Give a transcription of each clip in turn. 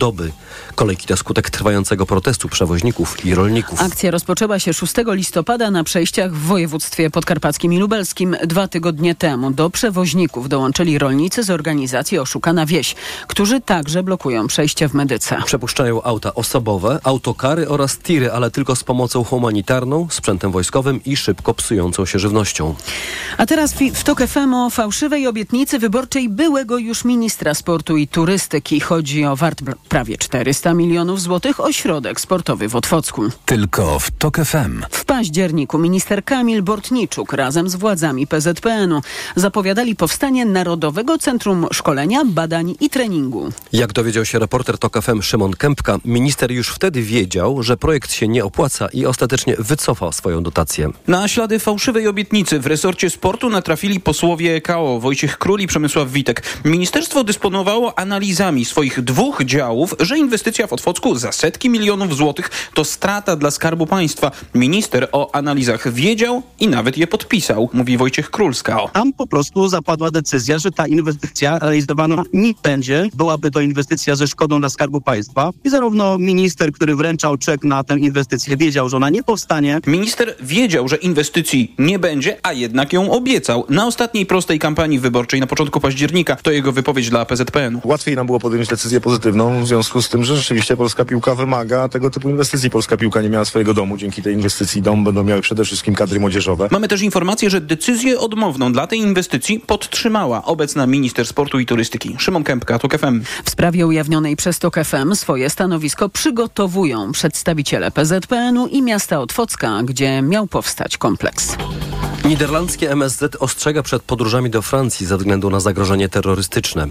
doby. Kolejki to skutek trwającego protestu przewoźników i rolników. Akcja rozpoczęła się 6 listopada na przejściach w województwie podkarpackim i lubelskim. Dwa tygodnie temu do przewoźników dołączyli rolnicy z organizacji Oszukana Wieś, którzy także blokują przejście w Medyce. Przepuszczają auta osobowe, autokary oraz tiry, ale tylko z pomocą humanitarną, sprzętem wojskowym i szybko psującą się żywnością. A teraz w TOK FM o fałszywej obietnicy wyborczej byłego już ministra sportu i turystyki. Chodzi o wart prawie 400 milionów złotych ośrodek sportowy w Otwocku. Tylko w TOK FM. W październiku minister Kamil Bortniczuk razem z władzami PZPN-u zapowiadali powstanie Narodowego Centrum Szkolenia, Badań i Treningu. Jak dowiedział się reporter TOK FM Szymon Kępka, minister już wtedy wiedział, że projekt się nie opłaca i ostatecznie wycofa swoją dotację. Na ślady fałszywej obietnicy w resorcie sportu natrafili posłowie KO Wojciech Król i Przemysław Witek. Ministerstwo dysponowało analizami swoich dwóch działów, że inwestycja w Otwocku za setki milionów złotych to strata dla Skarbu Państwa. Minister o analizach wiedział i nawet je podpisał, mówi Wojciech Król z KO. Tam po prostu zapadła decyzja, że ta inwestycja realizowana nie będzie. Byłaby to inwestycja ze szkodą dla Skarbu Państwa. I zarówno minister, który wręczał czek na tę inwestycję, wiedział, że ona nie powstanie. Minister wiedział, że inwestycji nie będzie, a jednak ją obiecał. Na ostatniej prostej kampanii wyborczej na początku października to jego wypowiedź dla PZPN-u. Łatwiej nam było podjąć decyzję pozytywną związku z tym, że rzeczywiście polska piłka wymaga tego typu inwestycji. Polska piłka nie miała swojego domu. Dzięki tej inwestycji dom będą miały przede wszystkim kadry młodzieżowe. Mamy też informację, że decyzję odmowną dla tej inwestycji podtrzymała obecna minister sportu i turystyki Szymon Kępka, TOK FM. W sprawie ujawnionej przez TOK FM swoje stanowisko przygotowują przedstawiciele PZPN-u i miasta Otwocka, gdzie miał powstać kompleks. Niderlandzkie MSZ ostrzega przed podróżami do Francji ze względu na zagrożenie terrorystyczne.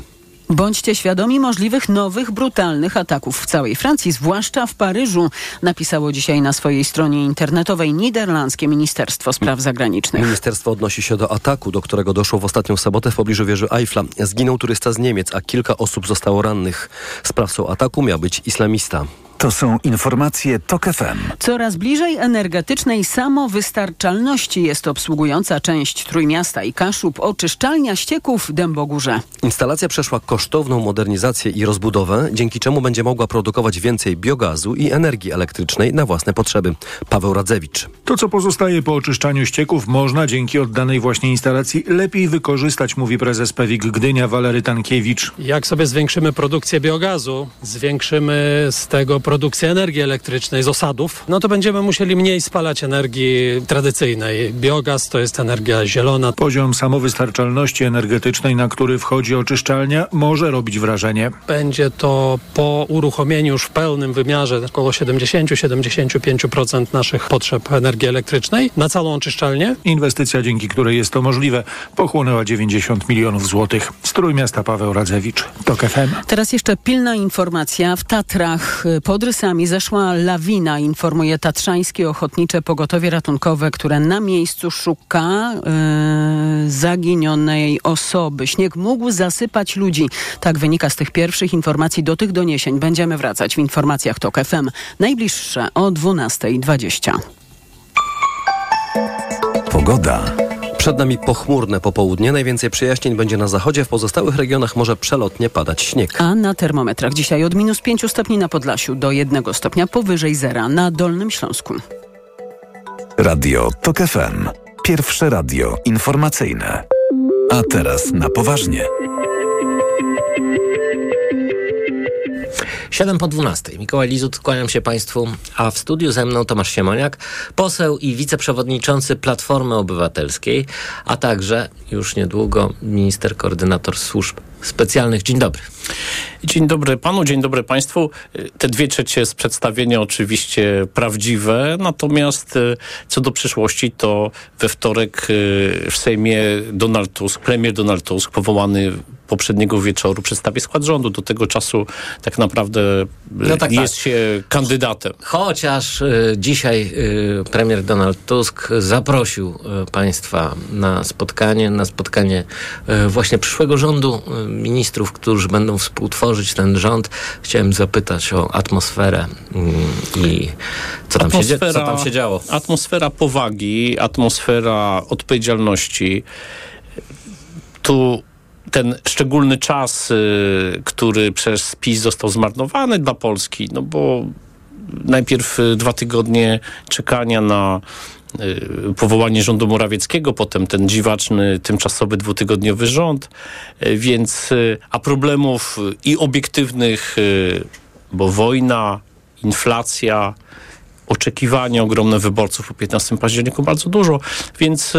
Bądźcie świadomi możliwych nowych, brutalnych ataków w całej Francji, zwłaszcza w Paryżu, napisało dzisiaj na swojej stronie internetowej niderlandzkie Ministerstwo Spraw Zagranicznych. Ministerstwo odnosi się do ataku, do którego doszło w ostatnią sobotę w pobliżu wieży Eiffla. Zginął turysta z Niemiec, a kilka osób zostało rannych. Sprawcą ataku miał być islamista. To są informacje TOK FM. Coraz bliżej energetycznej samowystarczalności jest obsługująca część Trójmiasta i Kaszub oczyszczalnia ścieków w Dębogórze. Instalacja przeszła kosztowną modernizację i rozbudowę, dzięki czemu będzie mogła produkować więcej biogazu i energii elektrycznej na własne potrzeby. Paweł Radzewicz. To, co pozostaje po oczyszczaniu ścieków, można dzięki oddanej właśnie instalacji lepiej wykorzystać, mówi prezes Pewik Gdynia Walery Tankiewicz. Jak sobie zwiększymy produkcję biogazu, zwiększymy z tego produkcję energii elektrycznej z osadów, no to będziemy musieli mniej spalać energii tradycyjnej. Biogaz to jest energia zielona. Poziom samowystarczalności energetycznej, na który wchodzi oczyszczalnia, może robić wrażenie. Będzie to po uruchomieniu już w pełnym wymiarze około 70-75% naszych potrzeb energii elektrycznej na całą oczyszczalnię. Inwestycja, dzięki której jest to możliwe, pochłonęła 90 milionów złotych. Strój miasta Paweł Radzewicz. TOK FM. Teraz jeszcze pilna informacja. W Tatrach pod Rysami zeszła lawina, informuje Tatrzańskie Ochotnicze Pogotowie Ratunkowe, które na miejscu szuka yy, zaginionej osoby. Śnieg mógł zasypać ludzi. Tak wynika z tych pierwszych informacji. Do tych doniesień będziemy wracać w informacjach TOK FM. Najbliższe o 12.20. Pogoda. Przed nami pochmurne popołudnie. Najwięcej przejaśnień będzie na zachodzie. W pozostałych regionach może przelotnie padać śnieg. A na termometrach dzisiaj od minus 5 stopni na Podlasiu do 1 stopnia powyżej zera na Dolnym Śląsku. Radio TOK FM. Pierwsze radio informacyjne. A teraz na poważnie. 7 po 12. Mikołaj Lizut, kłaniam się Państwu, a w studiu ze mną Tomasz Siemoniak, poseł i wiceprzewodniczący Platformy Obywatelskiej, a także już niedługo minister koordynator służb specjalnych. Dzień dobry. Dzień dobry panu, dzień dobry państwu. Te dwie trzecie z przedstawienia oczywiście prawdziwe, natomiast e, co do przyszłości, to we wtorek e, w Sejmie Donald Tusk, premier Donald Tusk, powołany poprzedniego wieczoru przedstawi skład rządu. Do tego czasu tak naprawdę no tak, jest tak. się kandydatem. Chociaż y, dzisiaj y, premier Donald Tusk zaprosił państwa na spotkanie, na spotkanie właśnie przyszłego rządu ministrów, którzy będą współtworzyć ten rząd. Chciałem zapytać o atmosferę mm, i co tam, się, co tam się działo. Atmosfera powagi, atmosfera odpowiedzialności. Tu ten szczególny czas, y, który przez PiS został zmarnowany dla Polski, no bo najpierw y, dwa tygodnie czekania na y, powołanie rządu Morawieckiego, potem ten dziwaczny, tymczasowy, dwutygodniowy rząd, więc a problemów i obiektywnych, bo wojna, inflacja, oczekiwania ogromne wyborców po 15 październiku bardzo dużo, więc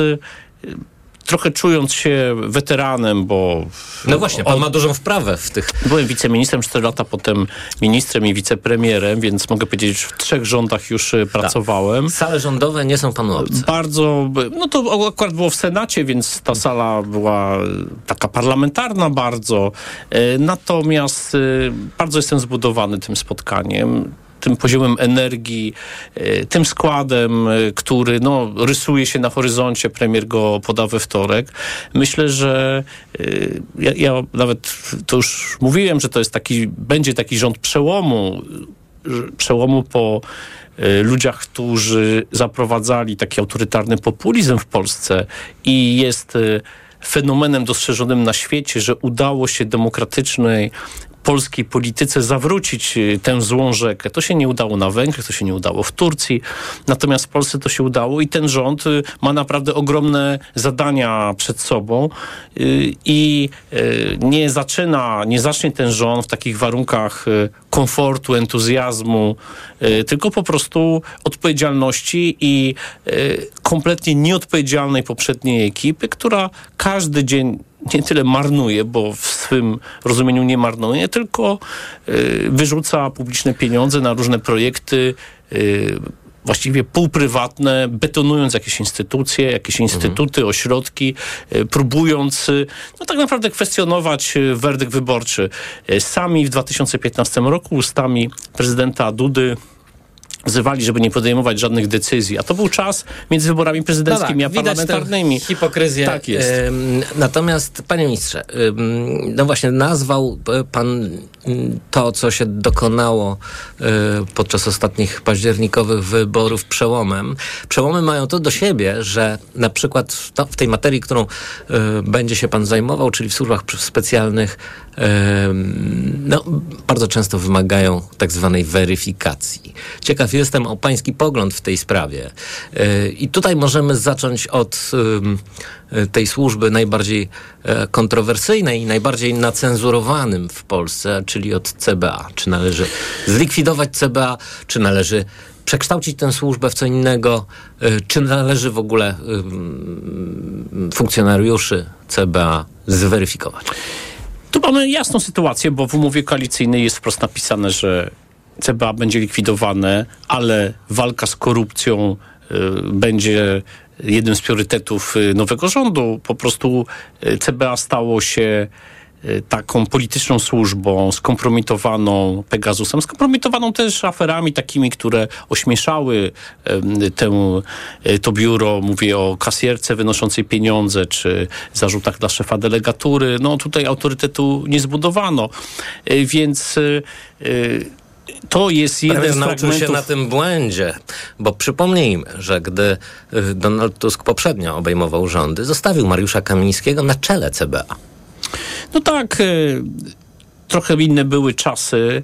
trochę czując się weteranem, bo... No właśnie, pan ma dużą wprawę w tych... Byłem wiceministrem 4 lata, potem ministrem i wicepremierem, więc mogę powiedzieć, że w trzech rządach już y, pracowałem. Sale rządowe nie są panu obce. Bardzo, no to akurat było w Senacie, więc ta sala była taka parlamentarna bardzo. E, Natomiast e, bardzo jestem zbudowany tym spotkaniem tym poziomem energii, e, tym składem, e, który no, rysuje się na horyzoncie, premier go poda we wtorek. Myślę, że e, ja, ja nawet to już mówiłem, że to jest taki, będzie taki rząd przełomu, przełomu po ludziach, którzy zaprowadzali taki autorytarny populizm w Polsce i jest fenomenem dostrzeżonym na świecie, że udało się demokratycznej polskiej polityce zawrócić y, tę złą rzekę. To się nie udało na Węgrzech, to się nie udało w Turcji, natomiast w Polsce to się udało i ten rząd y, ma naprawdę ogromne zadania przed sobą y, i nie zaczyna, nie zacznie ten rząd w takich warunkach komfortu, entuzjazmu, tylko po prostu odpowiedzialności i kompletnie nieodpowiedzialnej poprzedniej ekipy, która każdy dzień nie tyle marnuje, bo w swym rozumieniu nie marnuje, tylko y, wyrzuca publiczne pieniądze na różne projekty, y, właściwie półprywatne, betonując jakieś instytucje, jakieś instytuty, ośrodki, y, próbując no tak naprawdę kwestionować werdykt wyborczy. Sami w 2015 roku ustami prezydenta Dudy wzywali, żeby nie podejmować żadnych decyzji. A to był czas między wyborami prezydenckimi a No tak, tę parlamentarnymi. Hipokryzję. Tak jest. Natomiast, panie ministrze, no właśnie nazwał e, pan to, co się dokonało y, podczas ostatnich październikowych wyborów przełomem. Przełomy mają to do siebie, że na przykład w, tej materii, którą y, będzie się pan zajmował, czyli w służbach specjalnych, no, bardzo często wymagają tak zwanej weryfikacji. Ciekaw jestem o pański pogląd w tej sprawie. Yy, I tutaj możemy zacząć od tej służby najbardziej e, kontrowersyjnej i najbardziej nacenzurowanym w Polsce, czyli od CBA. Czy należy zlikwidować CBA, czy należy przekształcić tę służbę w co innego, y, czy należy w ogóle funkcjonariuszy CBA zweryfikować? Mamy jasną sytuację, bo w umowie koalicyjnej jest wprost napisane, że CBA będzie likwidowane, ale walka z korupcją y, będzie jednym z priorytetów y, nowego rządu. Po prostu y, CBA stało się taką polityczną służbą, skompromitowaną Pegasusem, skompromitowaną też aferami takimi, które ośmieszały tę, y, to biuro. Mówię o kasjerce wynoszącej pieniądze, czy zarzutach dla szefa delegatury. No tutaj autorytetu nie zbudowano, Y, więc y, y, to jest jeden z nauczył fragmentów... się na tym błędzie, bo przypomnijmy, że gdy y, Donald Tusk poprzednio obejmował rządy, zostawił Mariusza Kamińskiego na czele CBA. No tak, y, trochę inne były czasy.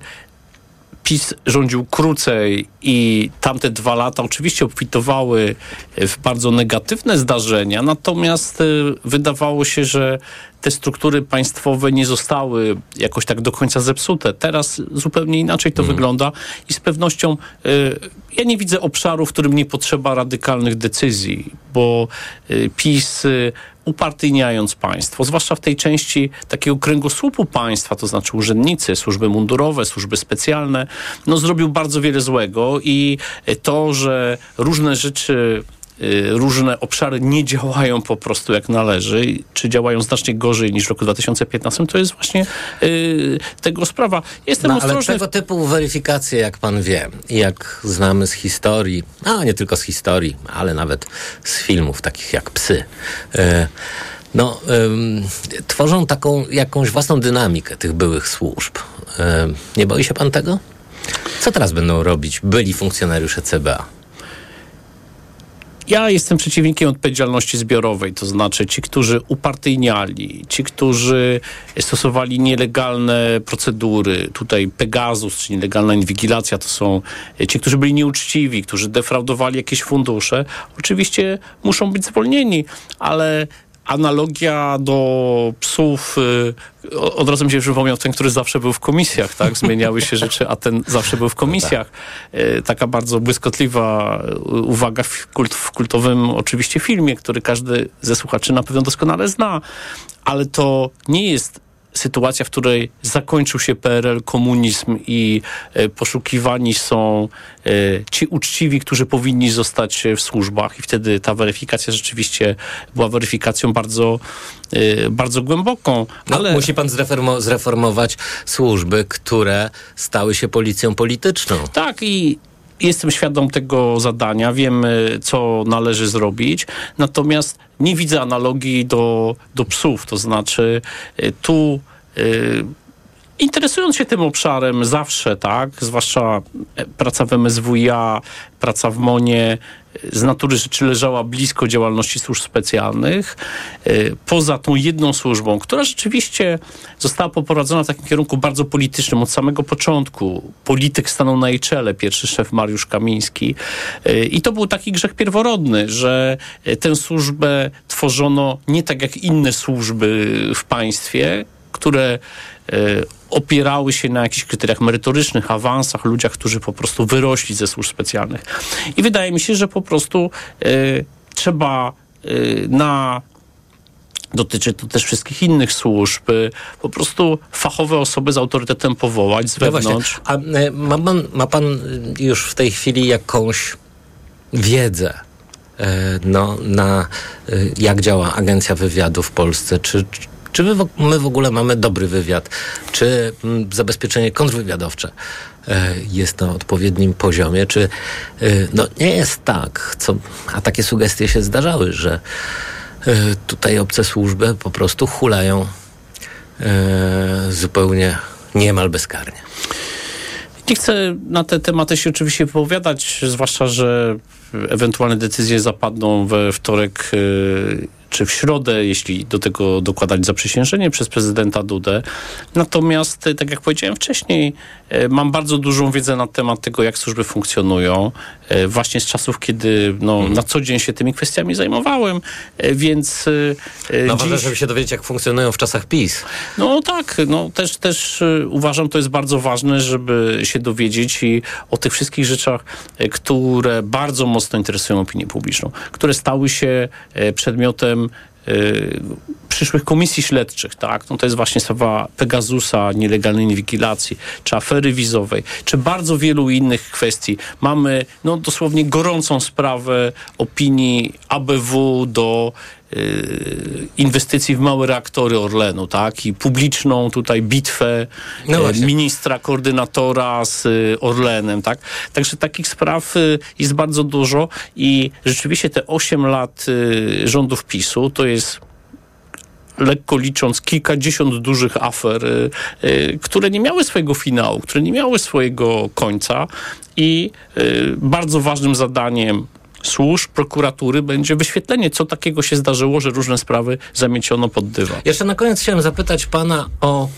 PiS rządził krócej i tamte dwa lata oczywiście obfitowały w bardzo negatywne zdarzenia, natomiast y, wydawało się, że te struktury państwowe nie zostały jakoś tak do końca zepsute. Teraz zupełnie inaczej to wygląda i z pewnością y, ja nie widzę obszaru, w którym nie potrzeba radykalnych decyzji, bo y, PiS y, upartyjniając państwo, zwłaszcza w tej części takiego kręgosłupu państwa, to znaczy urzędnicy, służby mundurowe, służby specjalne, no zrobił bardzo wiele złego i to, że różne rzeczy różne obszary nie działają po prostu jak należy, czy działają znacznie gorzej niż w roku 2015, to jest właśnie y, tego sprawa. Jestem No, ale ostrożny. tego typu weryfikacje, jak pan wie, i jak znamy z historii, a nie tylko z historii, ale nawet z filmów takich jak Psy, e, no, tworzą taką jakąś własną dynamikę tych byłych służb. Nie boi się pan tego? Co teraz będą robić byli funkcjonariusze CBA? Ja jestem przeciwnikiem odpowiedzialności zbiorowej, to znaczy ci, którzy upartyjniali, ci, którzy stosowali nielegalne procedury, tutaj Pegasus, czy nielegalna inwigilacja, to są ci, którzy byli nieuczciwi, którzy defraudowali jakieś fundusze, oczywiście muszą być zwolnieni, ale analogia do psów, y, od razu mi się przypomniał ten, który zawsze był w komisjach, tak? Zmieniały się rzeczy, a ten zawsze był w komisjach. Y, Taka bardzo błyskotliwa uwaga w, kult, w kultowym oczywiście filmie, który każdy ze słuchaczy na pewno doskonale zna, ale to nie jest sytuacja, w której zakończył się PRL, komunizm i e, poszukiwani są e, ci uczciwi, którzy powinni zostać w służbach i wtedy ta weryfikacja rzeczywiście była weryfikacją bardzo, e, bardzo głęboką. No, ale Musi pan zreformo- zreformować służby, które stały się policją polityczną. Tak i jestem świadom tego zadania, wiem y, co należy zrobić, natomiast nie widzę analogii do, do psów, to znaczy y, tu y, interesując się tym obszarem zawsze, tak, zwłaszcza e, praca w MSWiA, praca w MONie, z natury rzeczy leżała blisko działalności służb specjalnych. Y, Poza tą jedną służbą, która rzeczywiście została poprowadzona w takim kierunku bardzo politycznym od samego początku. Polityk stanął na jej czele, pierwszy szef Mariusz Kamiński. Y, I to był taki grzech pierworodny, że tę służbę tworzono nie tak jak inne służby w państwie, które e, opierały się na jakichś kryteriach merytorycznych, awansach, ludziach, którzy po prostu wyrośli ze służb specjalnych. I wydaje mi się, że po prostu e, trzeba e, na dotyczy to też wszystkich innych służb, po prostu fachowe osoby z autorytetem powołać z No właśnie. wewnątrz. A e, ma pan, ma pan już w tej chwili jakąś wiedzę no, na jak działa agencja wywiadu w Polsce? Czy, czy my, w- my w ogóle mamy dobry wywiad? Czy mm, zabezpieczenie kontrwywiadowcze e, jest na odpowiednim poziomie? Czy e, no, nie jest tak, co, a takie sugestie się zdarzały, że e, tutaj obce służby po prostu hulają zupełnie niemal bezkarnie. Nie chcę na te tematy się oczywiście wypowiadać, zwłaszcza, że ewentualne decyzje zapadną we wtorek czy w środę, jeśli do tego dokładać zaprzysiężenie przez prezydenta Dudę. Natomiast, y, tak jak powiedziałem wcześniej, y, mam bardzo dużą wiedzę na temat tego, jak służby funkcjonują. y, Właśnie z czasów, kiedy no, na co dzień się tymi kwestiami zajmowałem, więc No ważne, dziś... żeby się dowiedzieć, jak funkcjonują w czasach PiS. No tak, no też, też uważam, to jest bardzo ważne, żeby się dowiedzieć i o tych wszystkich rzeczach, które bardzo mocno interesują opinię publiczną, które stały się y, y, przyszłych komisji śledczych, tak? No to jest właśnie sprawa Pegasusa, nielegalnej inwigilacji, czy afery wizowej, czy bardzo wielu innych kwestii. Mamy no dosłownie gorącą sprawę opinii ABW do inwestycji w małe reaktory Orlenu, tak? I publiczną tutaj bitwę No właśnie. ministra, koordynatora z y, Orlenem, tak? Także takich spraw y, jest bardzo dużo i rzeczywiście te 8 lat y, rządów PiSu to jest lekko licząc kilkadziesiąt dużych afer, y, y, które nie miały swojego finału, które nie miały swojego końca i y, bardzo ważnym zadaniem służb, prokuratury będzie wyświetlenie, co takiego się zdarzyło, że różne sprawy zamieciono pod dywan. Jeszcze na koniec chciałem zapytać pana o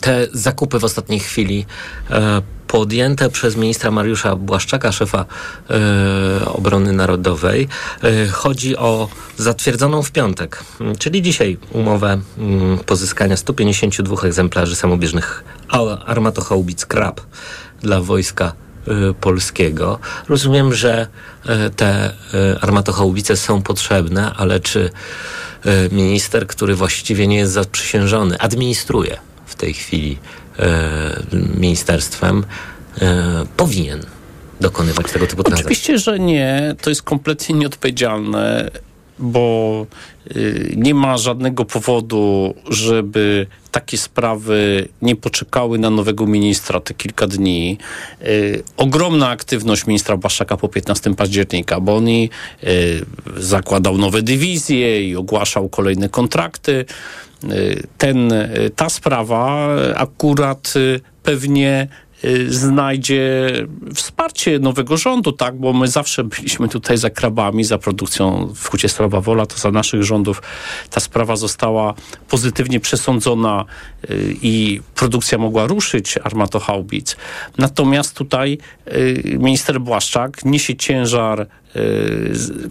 te zakupy w ostatniej chwili e, podjęte przez ministra Mariusza Błaszczaka, szefa e, obrony narodowej. E, chodzi o zatwierdzoną w piątek, czyli dzisiaj umowę m, pozyskania 152 egzemplarzy samobieżnych armatochaubic Krab dla wojska y, polskiego. Rozumiem, że y, te y, armatochaubice są potrzebne, ale czy y, minister, który właściwie nie jest zaprzysiężony, administruje w tej chwili y, ministerstwem, y, powinien dokonywać tego typu transakcji? Oczywiście, że nie. To jest kompletnie nieodpowiedzialne, bo y, nie ma żadnego powodu, żeby takie sprawy nie poczekały na nowego ministra te kilka dni. Y, ogromna aktywność ministra Błaszczaka po 15 października, bo on i, y, zakładał nowe dywizje i ogłaszał kolejne kontrakty. Ten, ta sprawa akurat pewnie znajdzie wsparcie nowego rządu, tak? Bo my zawsze byliśmy tutaj za krabami, za produkcją w Hucie Stalowa Wola, to za naszych rządów ta sprawa została pozytywnie przesądzona y, i produkcja mogła ruszyć armatochaubic. Natomiast tutaj y, minister Błaszczak niesie ciężar y,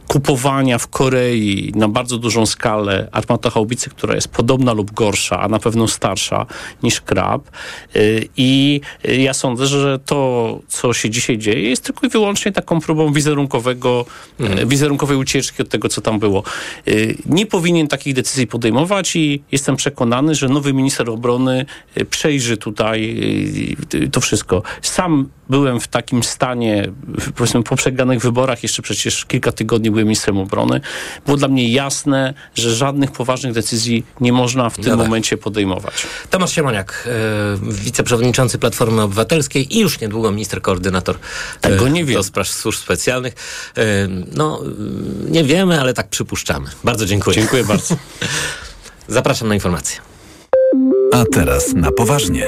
kupowania w Korei na bardzo dużą skalę armatochaubicy, która jest podobna lub gorsza, a na pewno starsza niż krab. Y, I ja sądzę, że to, co się dzisiaj dzieje, jest tylko i wyłącznie taką próbą wizerunkowego, Mhm. wizerunkowej ucieczki od tego, co tam było. Nie powinien takich decyzji podejmować i jestem przekonany, że nowy minister obrony przejrzy tutaj to wszystko. Sam byłem w takim stanie, powiedzmy po przegranych wyborach, jeszcze przecież kilka tygodni byłem ministrem obrony. Było dla mnie jasne, że żadnych poważnych decyzji nie można w tym momencie podejmować. Tomasz Siemoniak, e, wiceprzewodniczący Platformy Obywatelskiej i już niedługo minister koordynator Tego e, nie wiem. do spraw służb specjalnych. E, no, nie wiemy, ale tak przypuszczamy. Bardzo dziękuję. Dziękuję bardzo. Zapraszam na informacje. A teraz na poważnie.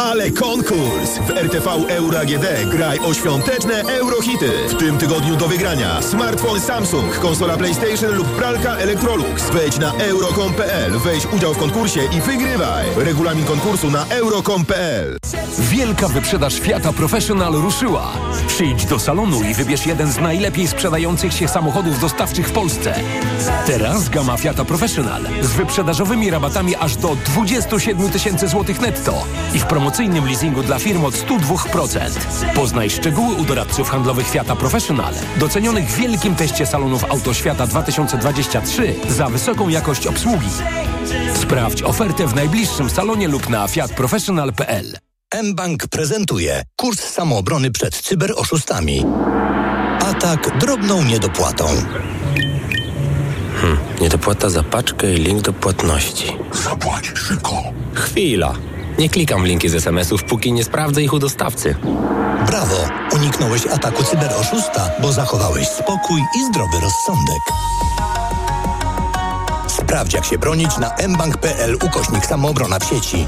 Ale konkurs! W RTV Euro AGD graj o świąteczne eurohity. W tym tygodniu do wygrania smartfon Samsung, konsola PlayStation lub pralka Electrolux. Wejdź na euro.com.pl, weź udział w konkursie i wygrywaj. Regulamin konkursu na euro.com.pl. Wielka wyprzedaż Fiata Professional ruszyła. Przyjdź do salonu i wybierz jeden z najlepiej sprzedających się samochodów dostawczych w Polsce. Teraz gama Fiata Professional z wyprzedażowymi rabatami aż do 27 tysięcy złotych netto i w promocyjnym leasingu dla firm od 102%. Poznaj szczegóły u doradców handlowych Fiata Professional, docenionych w wielkim teście salonów Autoświata 2023 za wysoką jakość obsługi. Sprawdź ofertę w najbliższym salonie lub na fiatprofessional.pl. mBank prezentuje kurs samoobrony przed cyberoszustami. Atak drobną niedopłatą. Hmm, niedopłata za paczkę i link do płatności. Zapłać szybko. Chwila. Nie klikam w linki z SMS-ów, póki nie sprawdzę ich u dostawcy. Brawo! Uniknąłeś ataku cyberoszusta, bo zachowałeś spokój i zdrowy rozsądek. Sprawdź, jak się bronić na mbank.pl ukośnik samoobrona w sieci.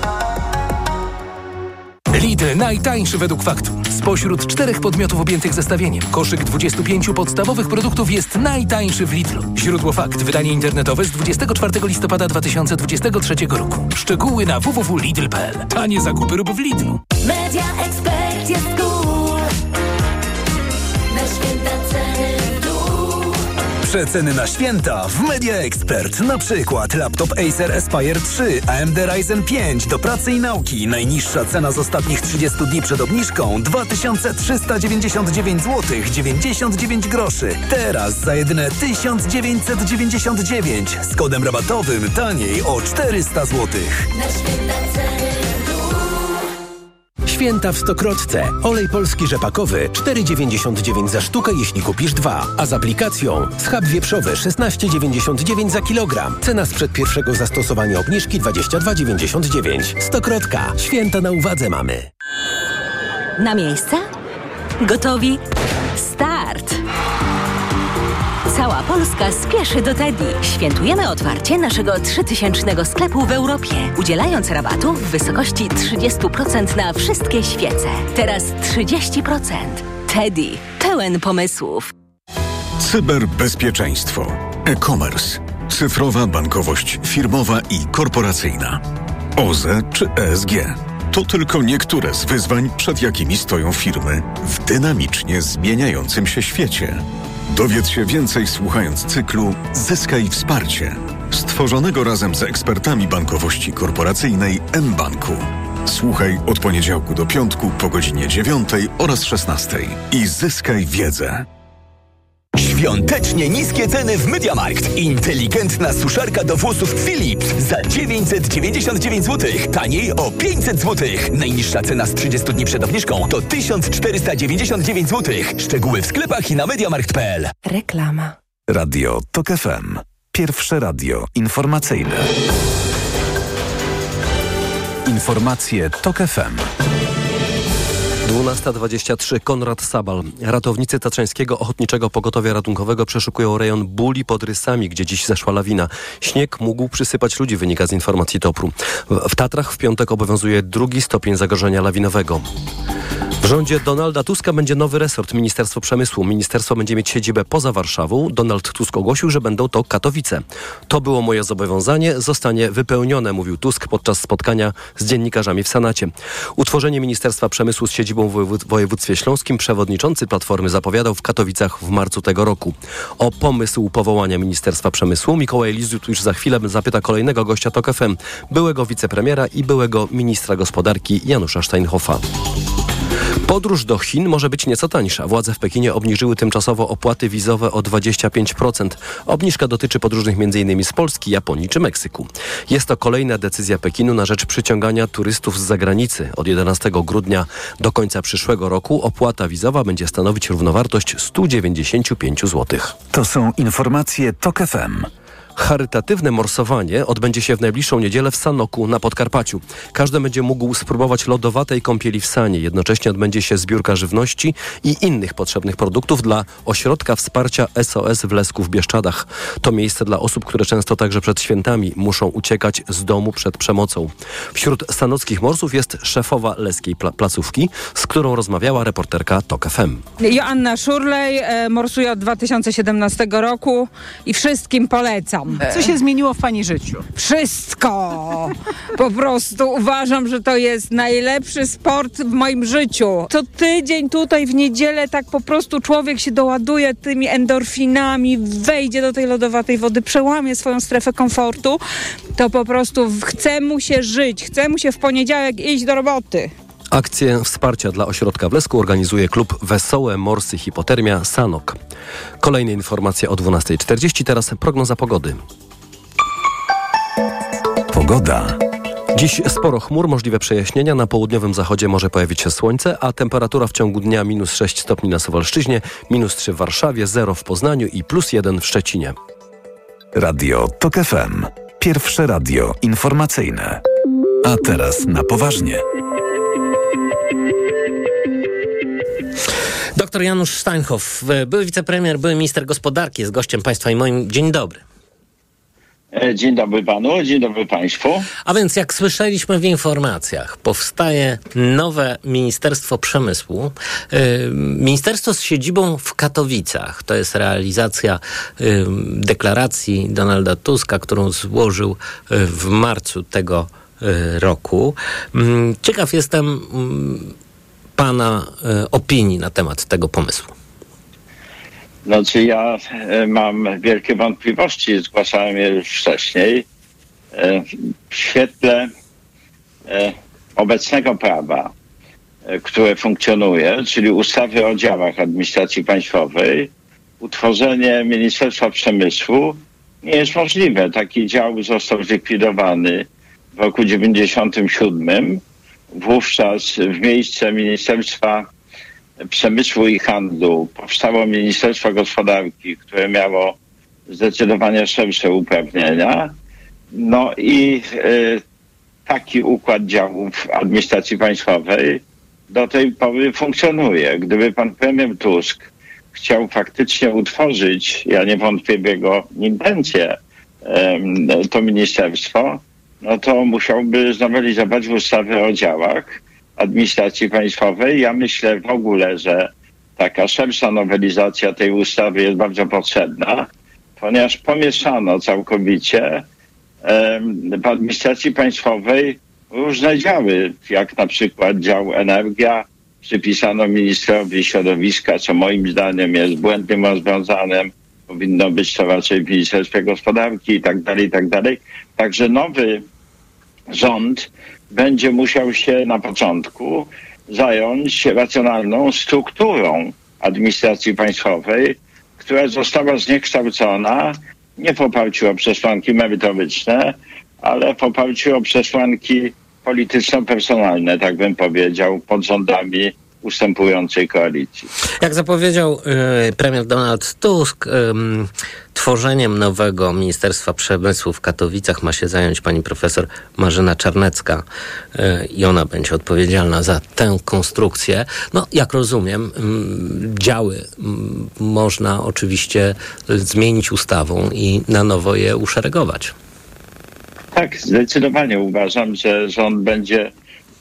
Lidl najtańszy według faktur. Spośród czterech podmiotów objętych zestawieniem, koszyk 25 podstawowych produktów jest najtańszy w Lidlu. Źródło fakt, wydanie internetowe z 24 listopada 2023 roku. Szczegóły na www.lidl.pl. Tanie zakupy rób w Lidlu. Media Expert jest cool. Przeceny na święta w Media Expert. Na przykład laptop Acer Aspire 3, AMD Ryzen 5 do pracy i nauki. Najniższa cena z ostatnich 30 dni przed obniżką 2399 zł 99 groszy. Teraz za jedyne 1999 z kodem rabatowym taniej o 400 zł. Na święta ceny. Święta w Stokrotce. Olej polski rzepakowy 4,99 za sztukę, jeśli kupisz dwa. A z aplikacją schab wieprzowy 16,99 za kilogram. Cena sprzed pierwszego zastosowania obniżki 22,99. Stokrotka. Święta na uwadze mamy. Na miejsce? Gotowi? Start! Cała Polska spieszy do Teddy. Świętujemy otwarcie naszego 3000 sklepu w Europie, udzielając rabatu w wysokości 30% na wszystkie świece. Teraz 30%. Teddy. Pełen pomysłów. Cyberbezpieczeństwo, e-commerce, cyfrowa bankowość firmowa i korporacyjna, OZE czy ESG. To tylko niektóre z wyzwań, przed jakimi stoją firmy w dynamicznie zmieniającym się świecie. Dowiedz się więcej słuchając cyklu Zyskaj wsparcie, stworzonego razem z ekspertami bankowości korporacyjnej mBanku. Słuchaj od poniedziałku do piątku po godzinie 9 oraz 16 i zyskaj wiedzę. Świątecznie niskie ceny w MediaMarkt. Inteligentna suszarka do włosów Philips za 999 zł. Taniej o 500 zł. Najniższa cena z 30 dni przed obniżką to 1499 zł. Szczegóły w sklepach i na MediaMarkt.pl. Reklama. Radio TOK FM. Pierwsze radio informacyjne. Informacje TOK FM. 12.23 Konrad Sabal. Ratownicy Tatrzańskiego Ochotniczego Pogotowia Ratunkowego przeszukują rejon Buli pod Rysami, gdzie dziś zeszła lawina. Śnieg mógł przysypać ludzi, wynika z informacji TOPR-u. W, w Tatrach w piątek obowiązuje drugi stopień zagrożenia lawinowego. W rządzie Donalda Tuska będzie nowy resort Ministerstwo Przemysłu. Ministerstwo będzie mieć siedzibę poza Warszawą. Donald Tusk ogłosił, że będą to Katowice. To było moje zobowiązanie, zostanie wypełnione, mówił Tusk podczas spotkania z dziennikarzami w Senacie. Utworzenie Ministerstwa Przemysłu z siedzibą w wojewód- województwie śląskim przewodniczący Platformy zapowiadał w Katowicach w marcu tego roku. O pomysł powołania Ministerstwa Przemysłu Mikołaj Lizut już za chwilę zapyta kolejnego gościa TOK FM, byłego wicepremiera i byłego ministra gospodarki Janusza Steinhoffa. Podróż do Chin może być nieco tańsza. Władze w Pekinie obniżyły tymczasowo opłaty wizowe o 25%. Obniżka dotyczy podróżnych m.in. z Polski, Japonii czy Meksyku. Jest to kolejna decyzja Pekinu na rzecz przyciągania turystów z zagranicy. Od 11 grudnia do końca przyszłego roku opłata wizowa będzie stanowić równowartość 195 zł. To są informacje TOK FM. Charytatywne morsowanie odbędzie się w najbliższą niedzielę w Sanoku na Podkarpaciu. Każdy będzie mógł spróbować lodowatej kąpieli w Sanie. Jednocześnie odbędzie się zbiórka żywności i innych potrzebnych produktów dla Ośrodka Wsparcia SOS w Lesku w Bieszczadach. To miejsce dla osób, które często także przed świętami muszą uciekać z domu przed przemocą. Wśród sanockich morsów jest szefowa leskiej pla- placówki, z którą rozmawiała reporterka TOK FM. Joanna Szurlej, e, morsuję od 2017 roku i wszystkim polecam. Co się zmieniło w Pani życiu? Wszystko! Po prostu uważam, że to jest najlepszy sport w moim życiu. Co tydzień tutaj w niedzielę tak po prostu człowiek się doładuje tymi endorfinami, wejdzie do tej lodowatej wody, przełamie swoją strefę komfortu, to po prostu chce mu się żyć, chce mu się w poniedziałek iść do roboty. Akcję wsparcia dla ośrodka w Lesku organizuje klub Wesołe Morsy Hipotermia Sanok. Kolejne informacje o 12.40, teraz prognoza pogody. Pogoda. Dziś sporo chmur, możliwe przejaśnienia. Na południowym zachodzie może pojawić się słońce, a temperatura w ciągu dnia minus 6 stopni na Suwalszczyźnie, minus 3 w Warszawie, 0 w Poznaniu i plus 1 w Szczecinie. Radio TOK FM. Pierwsze radio informacyjne. A teraz na poważnie. Doktor Janusz Steinhoff, były wicepremier, były minister gospodarki, jest gościem państwa i moim. Dzień dobry. E, Dzień dobry panu, dzień dobry państwu. A więc jak słyszeliśmy w informacjach, powstaje nowe Ministerstwo Przemysłu. Yy, Ministerstwo z siedzibą w Katowicach. To jest realizacja deklaracji Donalda Tuska, którą złożył w marcu tego yy, roku. Mm, Ciekaw jestem mm, pana yy, opinii na temat tego pomysłu. Znaczy ja e, mam wielkie wątpliwości, zgłaszałem je już wcześniej. E, W świetle e, obecnego prawa, które funkcjonuje, czyli ustawy o działach administracji państwowej, utworzenie Ministerstwa Przemysłu nie jest możliwe. Taki dział został zlikwidowany w roku 97. Wówczas w miejsce Ministerstwa Przemysłu i Handlu powstało Ministerstwo Gospodarki, które miało zdecydowanie szersze uprawnienia. No i e, taki układ działów administracji państwowej do tej pory funkcjonuje. Gdyby pan premier Tusk chciał faktycznie utworzyć, ja nie wątpię w jego intencje, to ministerstwo, no to musiałby znowelizować ustawę o działach administracji państwowej. Ja myślę w ogóle, że taka szersza nowelizacja tej ustawy jest bardzo potrzebna, ponieważ pomieszano całkowicie w administracji państwowej różne działy, jak na przykład dział energia, przypisano ministrowi środowiska, co moim zdaniem jest błędnym rozwiązaniem. Powinno być to raczej w Ministerstwie Gospodarki i tak dalej, i tak dalej. Także nowy rząd będzie musiał się na początku zająć racjonalną strukturą administracji państwowej, która została zniekształcona nie w oparciu o przesłanki merytoryczne, ale w oparciu o przesłanki polityczno-personalne, tak bym powiedział, pod rządami ustępującej koalicji. Jak zapowiedział y, premier Donald Tusk, ym, tworzeniem nowego Ministerstwa Przemysłu w Katowicach ma się zająć pani profesor Marzena Czarnecka y, i ona będzie odpowiedzialna za tę konstrukcję. No, jak rozumiem, ym, działy ym, można oczywiście y, zmienić ustawą i na nowo je uszeregować. Tak, zdecydowanie uważam, że rząd będzie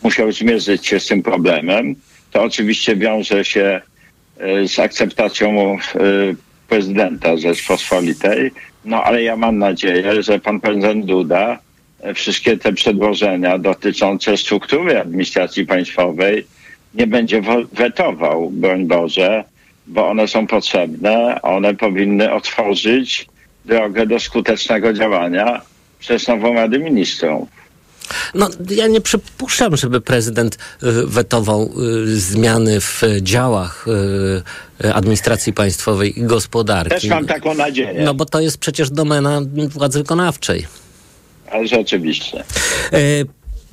musiał zmierzyć się z tym problemem. To oczywiście wiąże się e, z akceptacją e, prezydenta Rzeczpospolitej. No ale ja mam nadzieję, że pan prezydent Duda e, wszystkie te przedłożenia dotyczące struktury administracji państwowej nie będzie wetował, broń Boże, bo one są potrzebne. One powinny otworzyć drogę do skutecznego działania przez nową Radę Ministrów. No, ja nie przypuszczam, żeby prezydent y, wetował y, zmiany w działach y, administracji państwowej i gospodarki. Też mam taką nadzieję. No bo to jest przecież domena władzy wykonawczej. Ale rzeczywiście.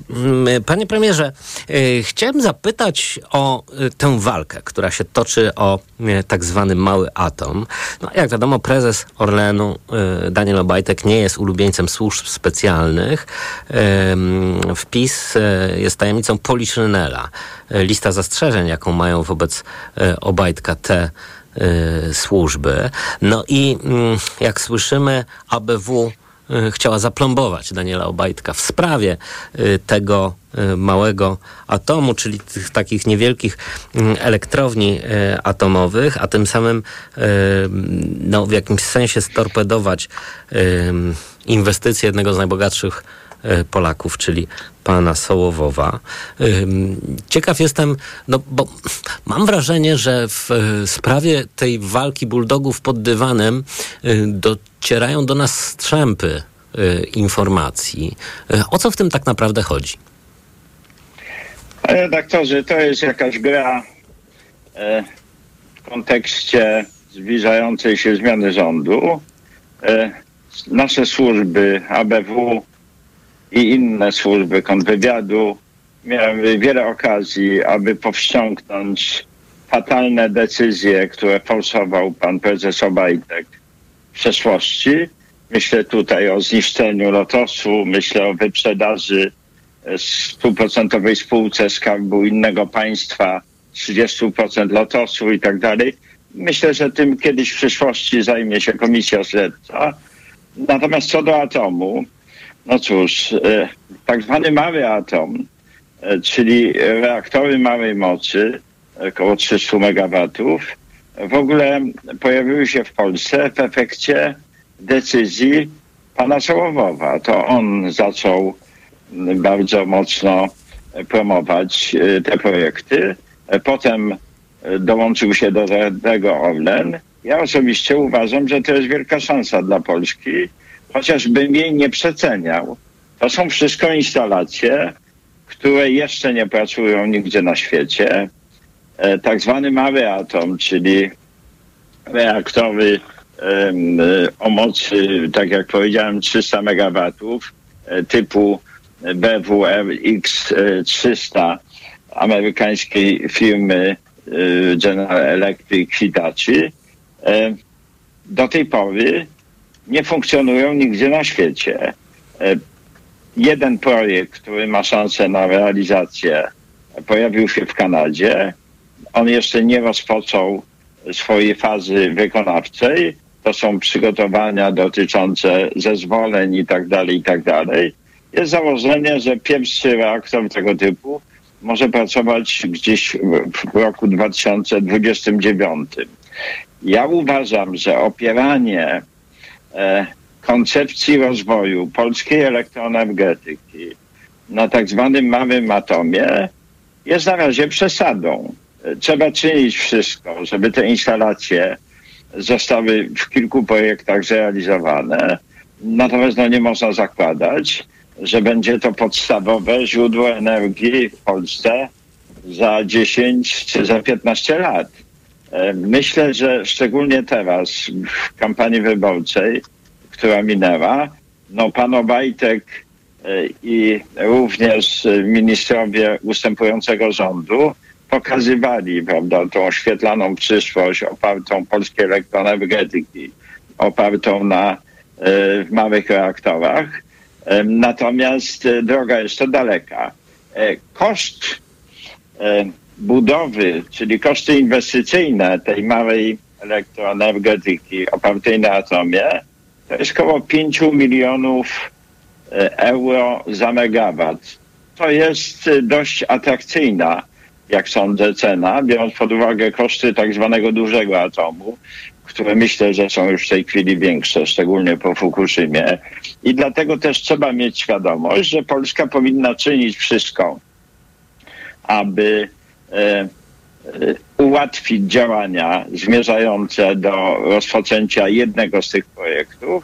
Mm, Panie premierze, y, chciałem zapytać o y, tę walkę, która się toczy o tak zwany mały atom. No, jak wiadomo, prezes Orlenu Daniel Obajtek nie jest ulubieńcem służb specjalnych. Ym, Wpis jest tajemnicą Poliszynela. Lista zastrzeżeń, jaką mają wobec Obajtka te służby. No i mm, jak słyszymy, ABW chciała zaplombować Daniela Obajtka w sprawie y, tego y, małego atomu, czyli tych takich niewielkich mm, elektrowni atomowych, a tym samym no, w jakimś sensie storpedować inwestycje jednego z najbogatszych Polaków, czyli pana Sołowowa. Ciekaw jestem, no bo mam wrażenie, że w y, sprawie tej walki bulldogów pod dywanem y, docierają do nas strzępy y, informacji. Y, O co w tym tak naprawdę chodzi? Redaktorze, to jest jakaś gra e, w kontekście zbliżającej się zmiany rządu. E, nasze służby, ABW i inne służby kontrwywiadu miały wiele okazji, aby powściągnąć fatalne decyzje, które forsował pan prezes Obajtek w przeszłości. Myślę tutaj o zniszczeniu Lotosu, myślę o wyprzedaży e, stuprocentowej spółce skarbu innego państwa, 30% Lotosu i tak dalej. Myślę, że tym kiedyś w przyszłości zajmie się komisja śledcza. Natomiast co do atomu, no cóż, e, tak zwany mały atom, e, czyli reaktory małej mocy, około 300 megawatów, w ogóle pojawiły się w Polsce w efekcie decyzji pana Sołowowa. To on zaczął bardzo mocno promować e, te projekty. E, Potem e, dołączył się do tego Orlen. Ja osobiście uważam, że to jest wielka szansa dla Polski, chociażbym jej nie przeceniał. To są wszystko instalacje, które jeszcze nie pracują nigdzie na świecie. E, Tak zwany mały atom, czyli reaktory e, o mocy, tak jak powiedziałem, 300 megawatów e, typu BWR X300 amerykańskiej firmy General Electric Hitachi do tej pory nie funkcjonują nigdzie na świecie. E, Jeden projekt, który ma szansę na realizację, pojawił się w Kanadzie. On jeszcze nie rozpoczął swojej fazy wykonawczej. To są przygotowania dotyczące zezwoleń i tak dalej, i tak. Jest założenie, że pierwszy reaktor tego typu może pracować gdzieś w- roku 2029. Ja uważam, że opieranie koncepcji rozwoju polskiej elektroenergetyki na tak zwanym małym atomie jest na razie przesadą. E, Trzeba czynić wszystko, żeby te instalacje zostały w kilku projektach zrealizowane. Natomiast no, nie można zakładać, że będzie to podstawowe źródło energii w Polsce za 10 czy za 15 lat. Myślę, że szczególnie teraz w kampanii wyborczej, która minęła, no pan Obajtek e, i również ministrowie ustępującego rządu pokazywali, prawda, tą oświetlaną przyszłość opartą polskiej elektroenergetyki, opartą na e, małych reaktorach. Natomiast droga jeszcze daleka. E, Koszt budowy, czyli koszty inwestycyjne tej małej elektroenergetyki opartej na atomie, to jest około 5 milionów e, euro za megawat. To jest e, dość atrakcyjna, jak sądzę, cena, biorąc pod uwagę koszty tak zwanego dużego atomu, które myślę, że są już w tej chwili większe, szczególnie po Fukushimie. I dlatego też trzeba mieć świadomość, że Polska powinna czynić wszystko, aby ułatwić działania zmierzające do rozpoczęcia jednego z tych projektów.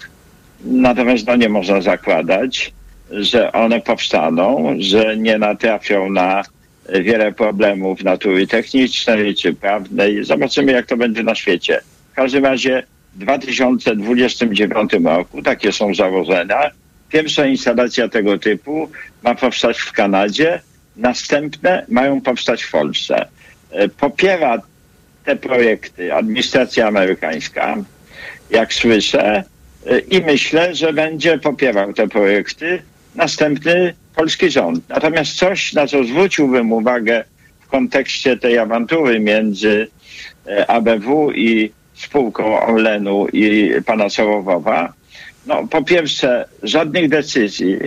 Natomiast no, nie można zakładać, że one powstaną, że nie natrafią na wiele problemów natury technicznej czy prawnej. Zobaczymy, jak to będzie na świecie. W każdym razie w 2029 roku, takie są założenia, pierwsza instalacja tego typu ma powstać w Kanadzie, następne mają powstać w Polsce. E, Popiera te projekty administracja amerykańska, jak słyszę, e, i myślę, że będzie popierał te projekty następny polski rząd. Natomiast coś, na co zwróciłbym uwagę w kontekście tej awantury między e, ABW i spółką Orlenu i pana Sołowowa, no po pierwsze żadnych decyzji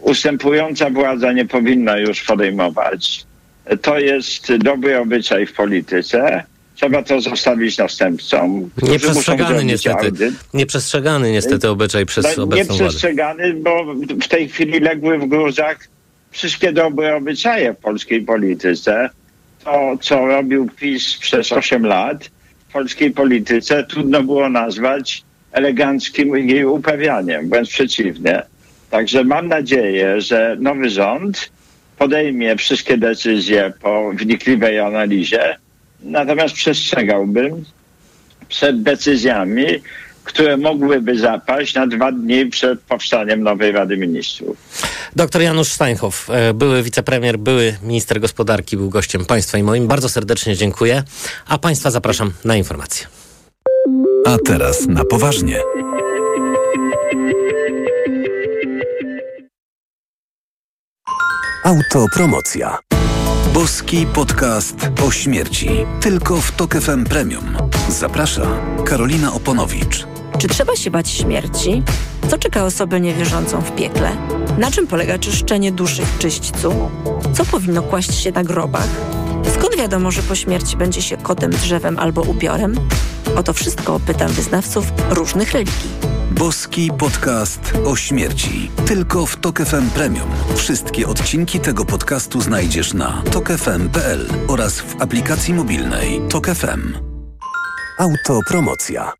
ustępująca władza nie powinna już podejmować. E, To jest dobry obyczaj w polityce. Trzeba to zostawić następcom. Nieprzestrzegany niestety. audyt. Nieprzestrzegany niestety obyczaj przez No, obecną władzę. Nieprzestrzegany, bo w tej chwili legły w gruzach wszystkie dobre obyczaje w polskiej polityce. To, co robił PiS przez 8 lat w polskiej polityce, trudno było nazwać eleganckim jej uprawianiem, wręcz przeciwnie. Także mam nadzieję, że nowy rząd podejmie wszystkie decyzje po wnikliwej analizie, natomiast przestrzegałbym przed decyzjami, które mogłyby zapaść na dwa dni przed powstaniem nowej Rady Ministrów. Doktor Janusz Steinhoff, e, były wicepremier, były minister gospodarki, był gościem państwa i moim. Bardzo serdecznie dziękuję, a państwa zapraszam na informacje. A teraz na poważnie. Autopromocja. Boski podcast o śmierci. Tylko w Tok FM Premium. Zaprasza Karolina Oponowicz. Czy trzeba się bać śmierci? Co czeka osobę niewierzącą w piekle? Na czym polega czyszczenie duszy w czyśćcu? Co powinno kłaść się na grobach? Skąd wiadomo, że po śmierci będzie się kotem, drzewem albo ubiorem? O to wszystko pytam wyznawców różnych religii. Boski podcast o śmierci. Tylko w Tok FM Premium. Wszystkie odcinki tego podcastu znajdziesz na tokefm.pl oraz w aplikacji mobilnej Tok FM. Autopromocja.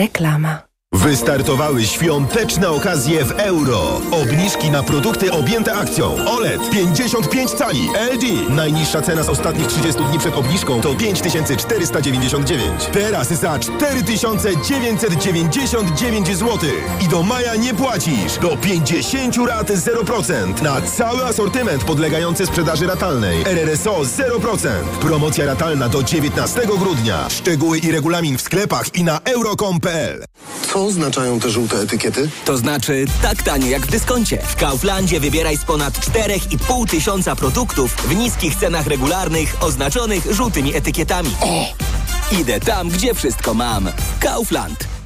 Reklama. Wystartowały świąteczne okazje w euro. Obniżki na produkty objęte akcją. OLED 55 cali LG. Najniższa cena z ostatnich 30 dni przed obniżką to 5499. Teraz za 4999 zł. I do maja nie płacisz. Do 50 rat 0%. Na cały asortyment podlegający sprzedaży ratalnej. RRSO 0%. Promocja ratalna do 19 grudnia. Szczegóły i regulamin w sklepach i na euro.com.pl. Co oznaczają te żółte etykiety? To znaczy tak tanie jak w dyskoncie. W Kauflandzie wybieraj z ponad 4,5 tysiąca produktów w niskich cenach regularnych oznaczonych żółtymi etykietami. O! Idę tam, gdzie wszystko mam. Kaufland.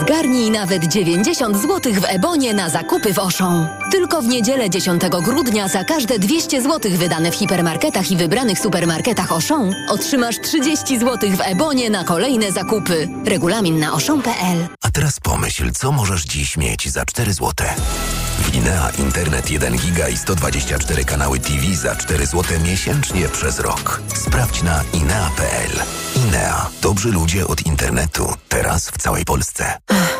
Zgarnij nawet 90 zł w Ebonie na zakupy w Auchan. Tylko w niedzielę 10 grudnia za każde 200 zł wydane w hipermarketach i wybranych supermarketach Auchan otrzymasz 30 zł w Ebonie na kolejne zakupy. Regulamin na auchan.pl A teraz pomyśl, co możesz dziś mieć za 4 złote. W Inea Internet 1 giga i 124 kanały TV za 4 zł miesięcznie przez rok. Sprawdź na inea.pl. Inea. Dobrzy ludzie od internetu. Teraz w całej Polsce. Ah.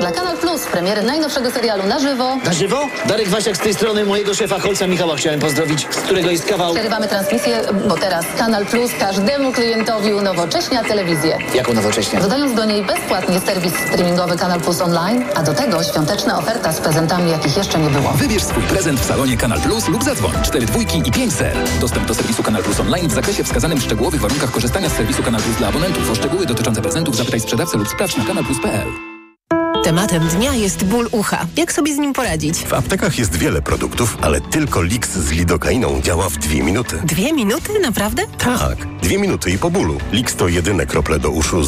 Dla Kanal Plus premiery najnowszego serialu na żywo. Na żywo? Darek Wasiak z tej strony mojego szefa Holca Michała chciałem pozdrowić, z którego jest kawał... Przerywamy transmisję, bo teraz Kanal Plus każdemu klientowi unowocześnia telewizję. Jako nowocześnie? Dodając do niej bezpłatnie serwis streamingowy Kanal Plus Online, a do tego świąteczna oferta z prezentami, jakich jeszcze nie było. Wybierz swój prezent w salonie Kanal Plus lub zadzwoń 4 dwójki i 5 ser. Dostęp do serwisu Kanal Plus Online w zakresie wskazanym w szczegółowych warunkach korzystania z serwisu Kanal Plus dla abonentów. O szczegóły dotyczące prezentów zapytaj sprzedawcę lub sprawdź na kanalplus.pl. Tematem dnia jest ból ucha. Jak sobie z nim poradzić? W aptekach jest wiele produktów, ale tylko Lix z lidokainą działa w dwie minuty. Dwie minuty? Naprawdę? Tak, dwie minuty i po bólu. Lix to jedyne krople do uszu z